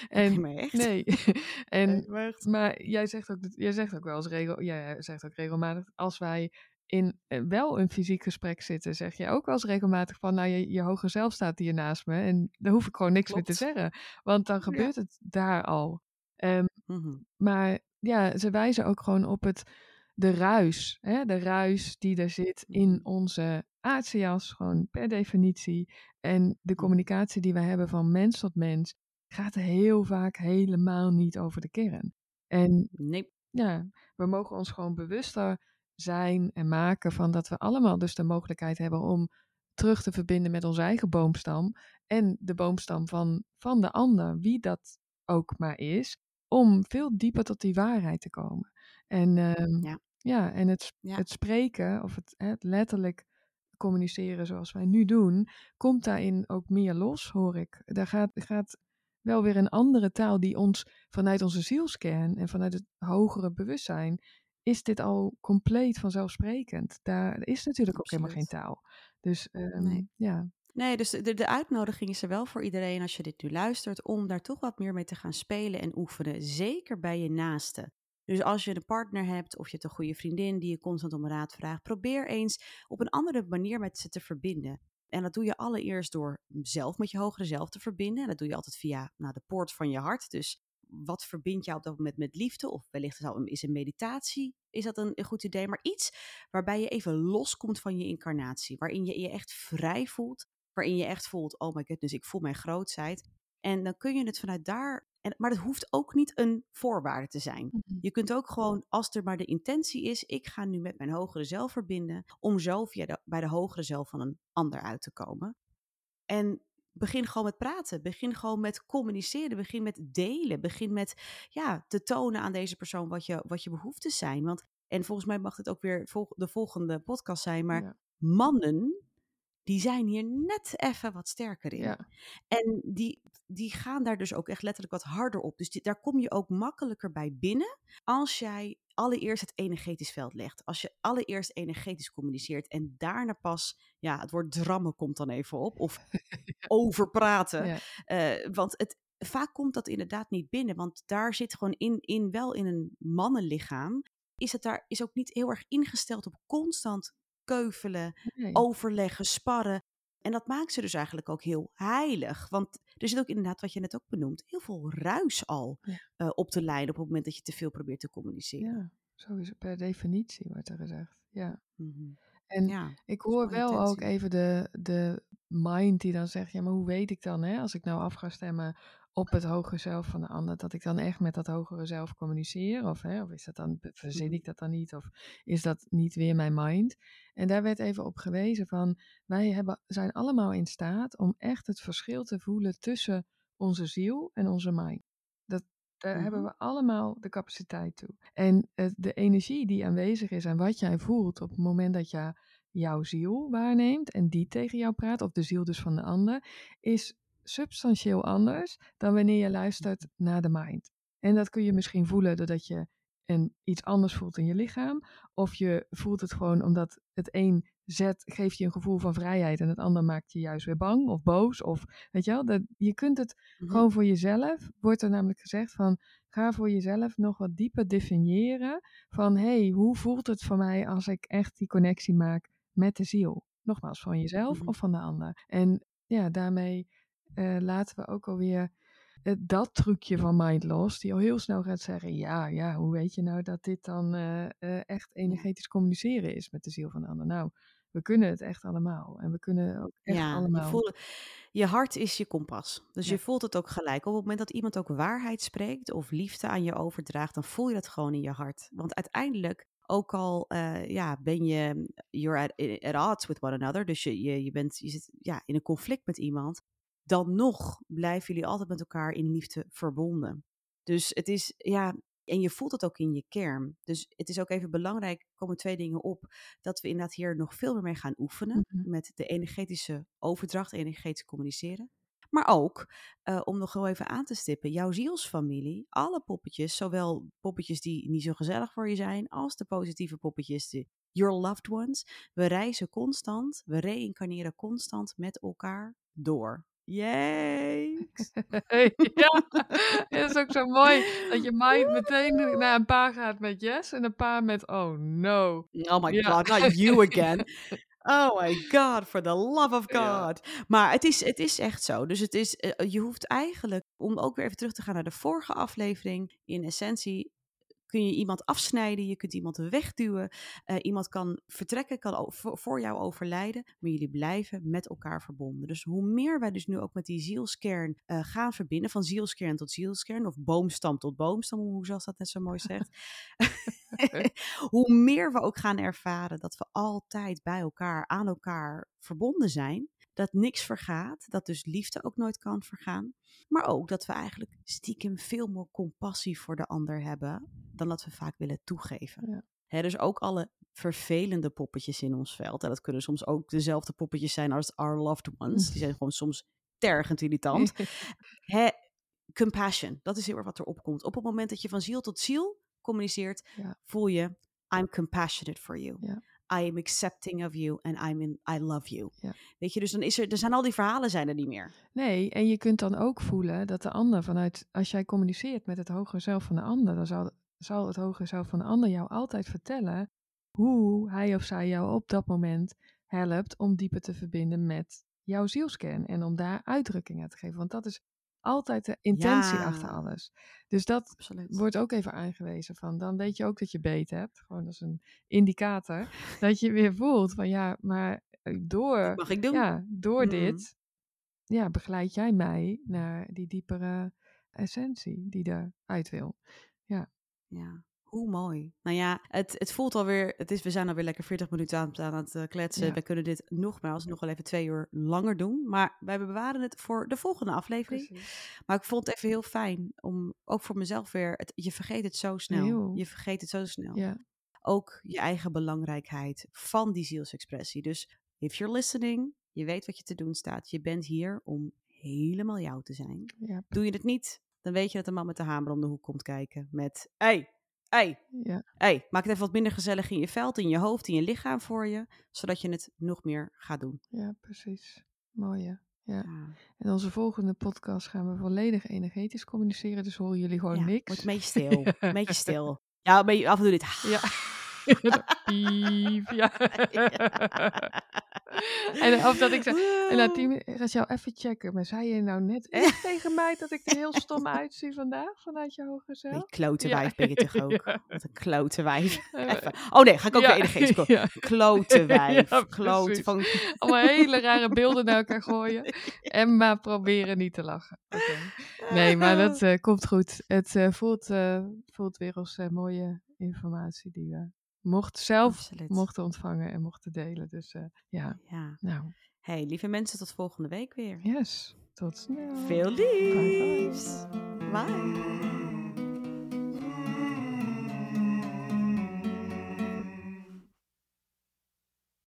A: Nee,
B: en
A: maar echt.
B: nee, en
A: Nee, maar echt.
B: Maar jij zegt ook, jij zegt ook wel eens regel, jij zegt ook regelmatig, als wij in eh, wel een fysiek gesprek zitten, zeg je ook wel eens regelmatig van, nou, je, je hoger zelf staat hier naast me en daar hoef ik gewoon niks meer te zeggen, want dan gebeurt het daar al. Ehm,
A: Mhm.
B: maar ja, ze wijzen ook gewoon op het, de ruis, hè, de ruis die er zit in onze aardse jas, gewoon per definitie. En de communicatie die wij hebben van mens tot mens, gaat heel vaak helemaal niet over de kern. En
A: Nee.
B: ja, we mogen ons gewoon bewuster zijn en maken van dat we allemaal dus de mogelijkheid hebben om terug te verbinden met onze eigen boomstam en de boomstam van, van de ander, wie dat ook maar is, om veel dieper tot die waarheid te komen. En ehm,
A: Ja.
B: ja, en het,
A: Ja.
B: het spreken of het, letterlijk communiceren zoals wij nu doen, komt daarin ook meer los, hoor ik. Daar gaat, gaat wel weer een andere taal die ons vanuit onze zielskern en vanuit het hogere bewustzijn, is dit al compleet vanzelfsprekend. Daar is natuurlijk ook helemaal geen taal. Dus ehm,
A: Nee.
B: ja,
A: Nee, dus de, de uitnodiging is er wel voor iedereen als je dit nu luistert, om daar toch wat meer mee te gaan spelen en oefenen. Zeker bij je naaste. Dus als je een partner hebt of je hebt een goede vriendin die je constant om raad vraagt, probeer eens op een andere manier met ze te verbinden. En dat doe je allereerst door zelf met je hogere zelf te verbinden. En dat doe je altijd via nou, de poort van je hart. Dus wat verbindt jou op dat moment met liefde? Of wellicht is een meditatie, is dat een, een goed idee. Maar iets waarbij je even loskomt van je incarnatie. Waarin je je echt vrij voelt. Waarin je echt voelt, oh my goodness, ik voel mijn grootheid. En dan kun je het vanuit daar... En, maar dat hoeft ook niet een voorwaarde te zijn.
B: Mhm.
A: Je kunt ook gewoon, als er maar de intentie is, ik ga nu met mijn hogere zelf verbinden, om zo via de, bij de hogere zelf van een ander uit te komen. En begin gewoon met praten, begin gewoon met communiceren, begin met delen, begin met ja, te tonen aan deze persoon wat je, wat je behoeftes zijn. Want, en volgens mij mag dit ook weer de volgende podcast zijn, maar
B: ja,
A: mannen, die zijn hier net even wat sterker in.
B: ja,
A: En die, die gaan daar dus ook echt letterlijk wat harder op. Dus die- daar kom je ook makkelijker bij binnen als jij allereerst het energetisch veld legt. Als je allereerst energetisch communiceert en daarna pas, ja, het woord drammen komt dan even op. Of overpraten.
B: ja,
A: Eh, want het, vaak komt dat inderdaad niet binnen, want daar zit gewoon in, in wel in een mannenlichaam, is het daar is ook niet heel erg ingesteld op constant keuvelen,
B: Nee.
A: overleggen, sparren. En dat maakt ze dus eigenlijk ook heel heilig. Want er zit ook inderdaad, wat je net ook benoemt, heel veel ruis al
B: Ja.
A: eh, op de lijn op het moment dat je te veel probeert te communiceren.
B: Ja, zo is het per definitie, wordt er gezegd. Ja.
A: Mhm.
B: En
A: ja.
B: ik hoor wel ook even de, de mind die dan zegt, ja, maar hoe weet ik dan, hè, als ik nou af ga stemmen op het hogere zelf van de ander, dat ik dan echt met dat hogere zelf communiceer? Of, hè, of is dat dan, verzin
A: Mhm.
B: ik dat dan niet? Of is dat niet weer mijn mind? En daar werd even op gewezen van, wij hebben, zijn allemaal in staat om echt het verschil te voelen tussen onze ziel en onze mind. Dat, daar hebben
A: Mhm.
B: we allemaal de capaciteit toe. En de energie die aanwezig is en wat jij voelt op het moment dat je jouw ziel waarneemt en die tegen jou praat, of de ziel dus van de ander, is substantieel anders dan wanneer je luistert naar de mind. En dat kun je misschien voelen doordat je een, iets anders voelt in je lichaam, of je voelt het gewoon omdat het een zet, geeft je een gevoel van vrijheid en het ander maakt je juist weer bang of boos. Of weet je wel, dat, je kunt het
A: Mhm.
B: gewoon voor jezelf, wordt er namelijk gezegd van ga voor jezelf nog wat dieper definiëren van hé, hey, hoe voelt het voor mij als ik echt die connectie maak met de ziel? Nogmaals, van jezelf
A: Mhm.
B: of van de ander. En ja, daarmee eh, laten we ook alweer eh, dat trucje van mind loss, die al heel snel gaat zeggen, ja, ja, hoe weet je nou dat dit dan eh, echt energetisch communiceren is met de ziel van de ander? Nou, we kunnen het echt allemaal. En we kunnen ook echt
A: Ja, je,
B: allemaal.
A: voelt, je hart is je kompas. Dus
B: Ja.
A: je voelt het ook gelijk. Op het moment dat iemand ook waarheid spreekt of liefde aan je overdraagt, dan voel je dat gewoon in je hart. Want uiteindelijk, ook al ja, ben je, you're at, at odds with one another, dus je, je, je, bent, je zit ja, in een conflict met iemand, dan nog blijven jullie altijd met elkaar in liefde verbonden. Dus het is, ja, en je voelt het ook in je kern. Dus het is ook even belangrijk, er komen twee dingen op, dat we inderdaad hier nog veel meer mee gaan oefenen.
B: Mhm.
A: Met de energetische overdracht, energetisch communiceren. Maar ook, eh, om nog heel even aan te stippen, jouw zielsfamilie, alle poppetjes, zowel poppetjes die niet zo gezellig voor je zijn, als de positieve poppetjes, de your loved ones. We reizen constant, we reïncarneren constant met elkaar door. Yay!
B: ja, het is ook zo mooi dat je mind meteen naar een paar gaat met yes en een paar met oh no.
A: Oh my
B: Ja.
A: god, not you again. Oh my god, for the love of
B: Ja.
A: God. Maar het is, het is echt zo. Dus het is, eh, je hoeft eigenlijk, om ook weer even terug te gaan naar de vorige aflevering, in essentie kun je iemand afsnijden, je kunt iemand wegduwen, eh, iemand kan vertrekken, kan voor jou overlijden, maar jullie blijven met elkaar verbonden. Dus hoe meer wij dus nu ook met die zielskern eh, gaan verbinden, van zielskern tot zielskern, of boomstam tot boomstam, hoe zoals dat net zo mooi zegt, hoe meer we ook gaan ervaren dat we altijd bij elkaar, aan elkaar verbonden zijn. Dat niks vergaat, dat dus liefde ook nooit kan vergaan. Maar ook dat we eigenlijk stiekem veel meer compassie voor de ander hebben dan dat we vaak willen toegeven.
B: Ja.
A: Dus ook alle vervelende poppetjes in ons veld. En dat kunnen soms ook dezelfde poppetjes zijn als our loved ones. Die zijn gewoon soms tergend irritant. Hè, compassion, dat is heel erg wat er opkomt. Op het moment dat je van ziel tot ziel communiceert,
B: Ja.
A: voel je, I'm compassionate for you.
B: Ja.
A: I am accepting of you and I'm in, I love you.
B: Ja.
A: Weet je, dus dan is er, er zijn al die verhalen zijn er niet meer.
B: Nee, en je kunt dan ook voelen dat de ander vanuit, als jij communiceert met het hogere zelf van de ander, dan zal, zal het hogere zelf van de ander jou altijd vertellen hoe hij of zij jou op dat moment helpt om dieper te verbinden met jouw zielskern en om daar uitdrukking aan te geven. Want dat is altijd de intentie
A: Ja.
B: achter alles. Dus dat
A: Absoluut.
B: wordt ook even aangewezen van, dan weet je ook dat je beet hebt. Gewoon als een indicator. dat je weer voelt van ja, maar eh, door,
A: Mag ik doen?
B: ja, door
A: Mm.
B: dit ja, begeleid jij mij naar die diepere essentie die eruit wil.
A: Ja, hoe mooi. Nou ja, het, het voelt alweer, het is, we zijn alweer lekker 40 minuten aan, aan het eh, kletsen.
B: Ja.
A: We kunnen dit nogmaals nog wel even twee uur langer doen. Maar wij bewaren het voor de volgende aflevering.
B: Precies.
A: Maar ik vond het even heel fijn om, ook voor mezelf weer, het, je vergeet het zo snel.
B: Heel.
A: Je vergeet het zo snel.
B: Ja,
A: Ook je eigen belangrijkheid van die zielsexpressie. Dus if you're listening, je weet wat je te doen staat. Je bent hier om helemaal jou te zijn.
B: ja,
A: Doe je het niet, dan weet je dat de man met de hamer om de hoek komt kijken met... Hey, hey,
B: ja,
A: hey, maak het even wat minder gezellig in je veld, in je hoofd, in je lichaam voor je, zodat je het nog meer gaat doen.
B: ja, precies. Mooi hè? Ja.
A: Ja.
B: En onze volgende podcast gaan we volledig energetisch communiceren. Dus horen jullie gewoon
A: Ja,
B: niks.
A: Wordt een beetje stil. Een beetje stil. Ja, een beetje af en toe dit.
B: Ja. Piep, ja. en of dat ik zeg, en na tien minuten, gaat jou even checken. Maar zei je nou net echt tegen mij dat ik er heel stom uitzie vandaag vanuit je hoge zelf?
A: klote
B: Ja.
A: wijf ben je toch ook?
B: Ja.
A: Wat een klote wijf. Even. Oh nee, ga ik ook
B: ja,
A: weer
B: ja.
A: Klote wijf. Klote van...
B: Allemaal hele rare beelden naar elkaar gooien. En maar proberen niet te lachen. Oké. Nee, maar dat eh, komt goed. Het eh, voelt, eh, voelt weer als mooie informatie die we mochten zelf
A: Absoluut.
B: mochten ontvangen en mochten delen. Dus eh, ja,
A: Ja.
B: nou,
A: Hey, lieve mensen, tot volgende week weer.
B: yes. Tot snel.
A: Veel
B: Bye bye.
A: liefs. Bye.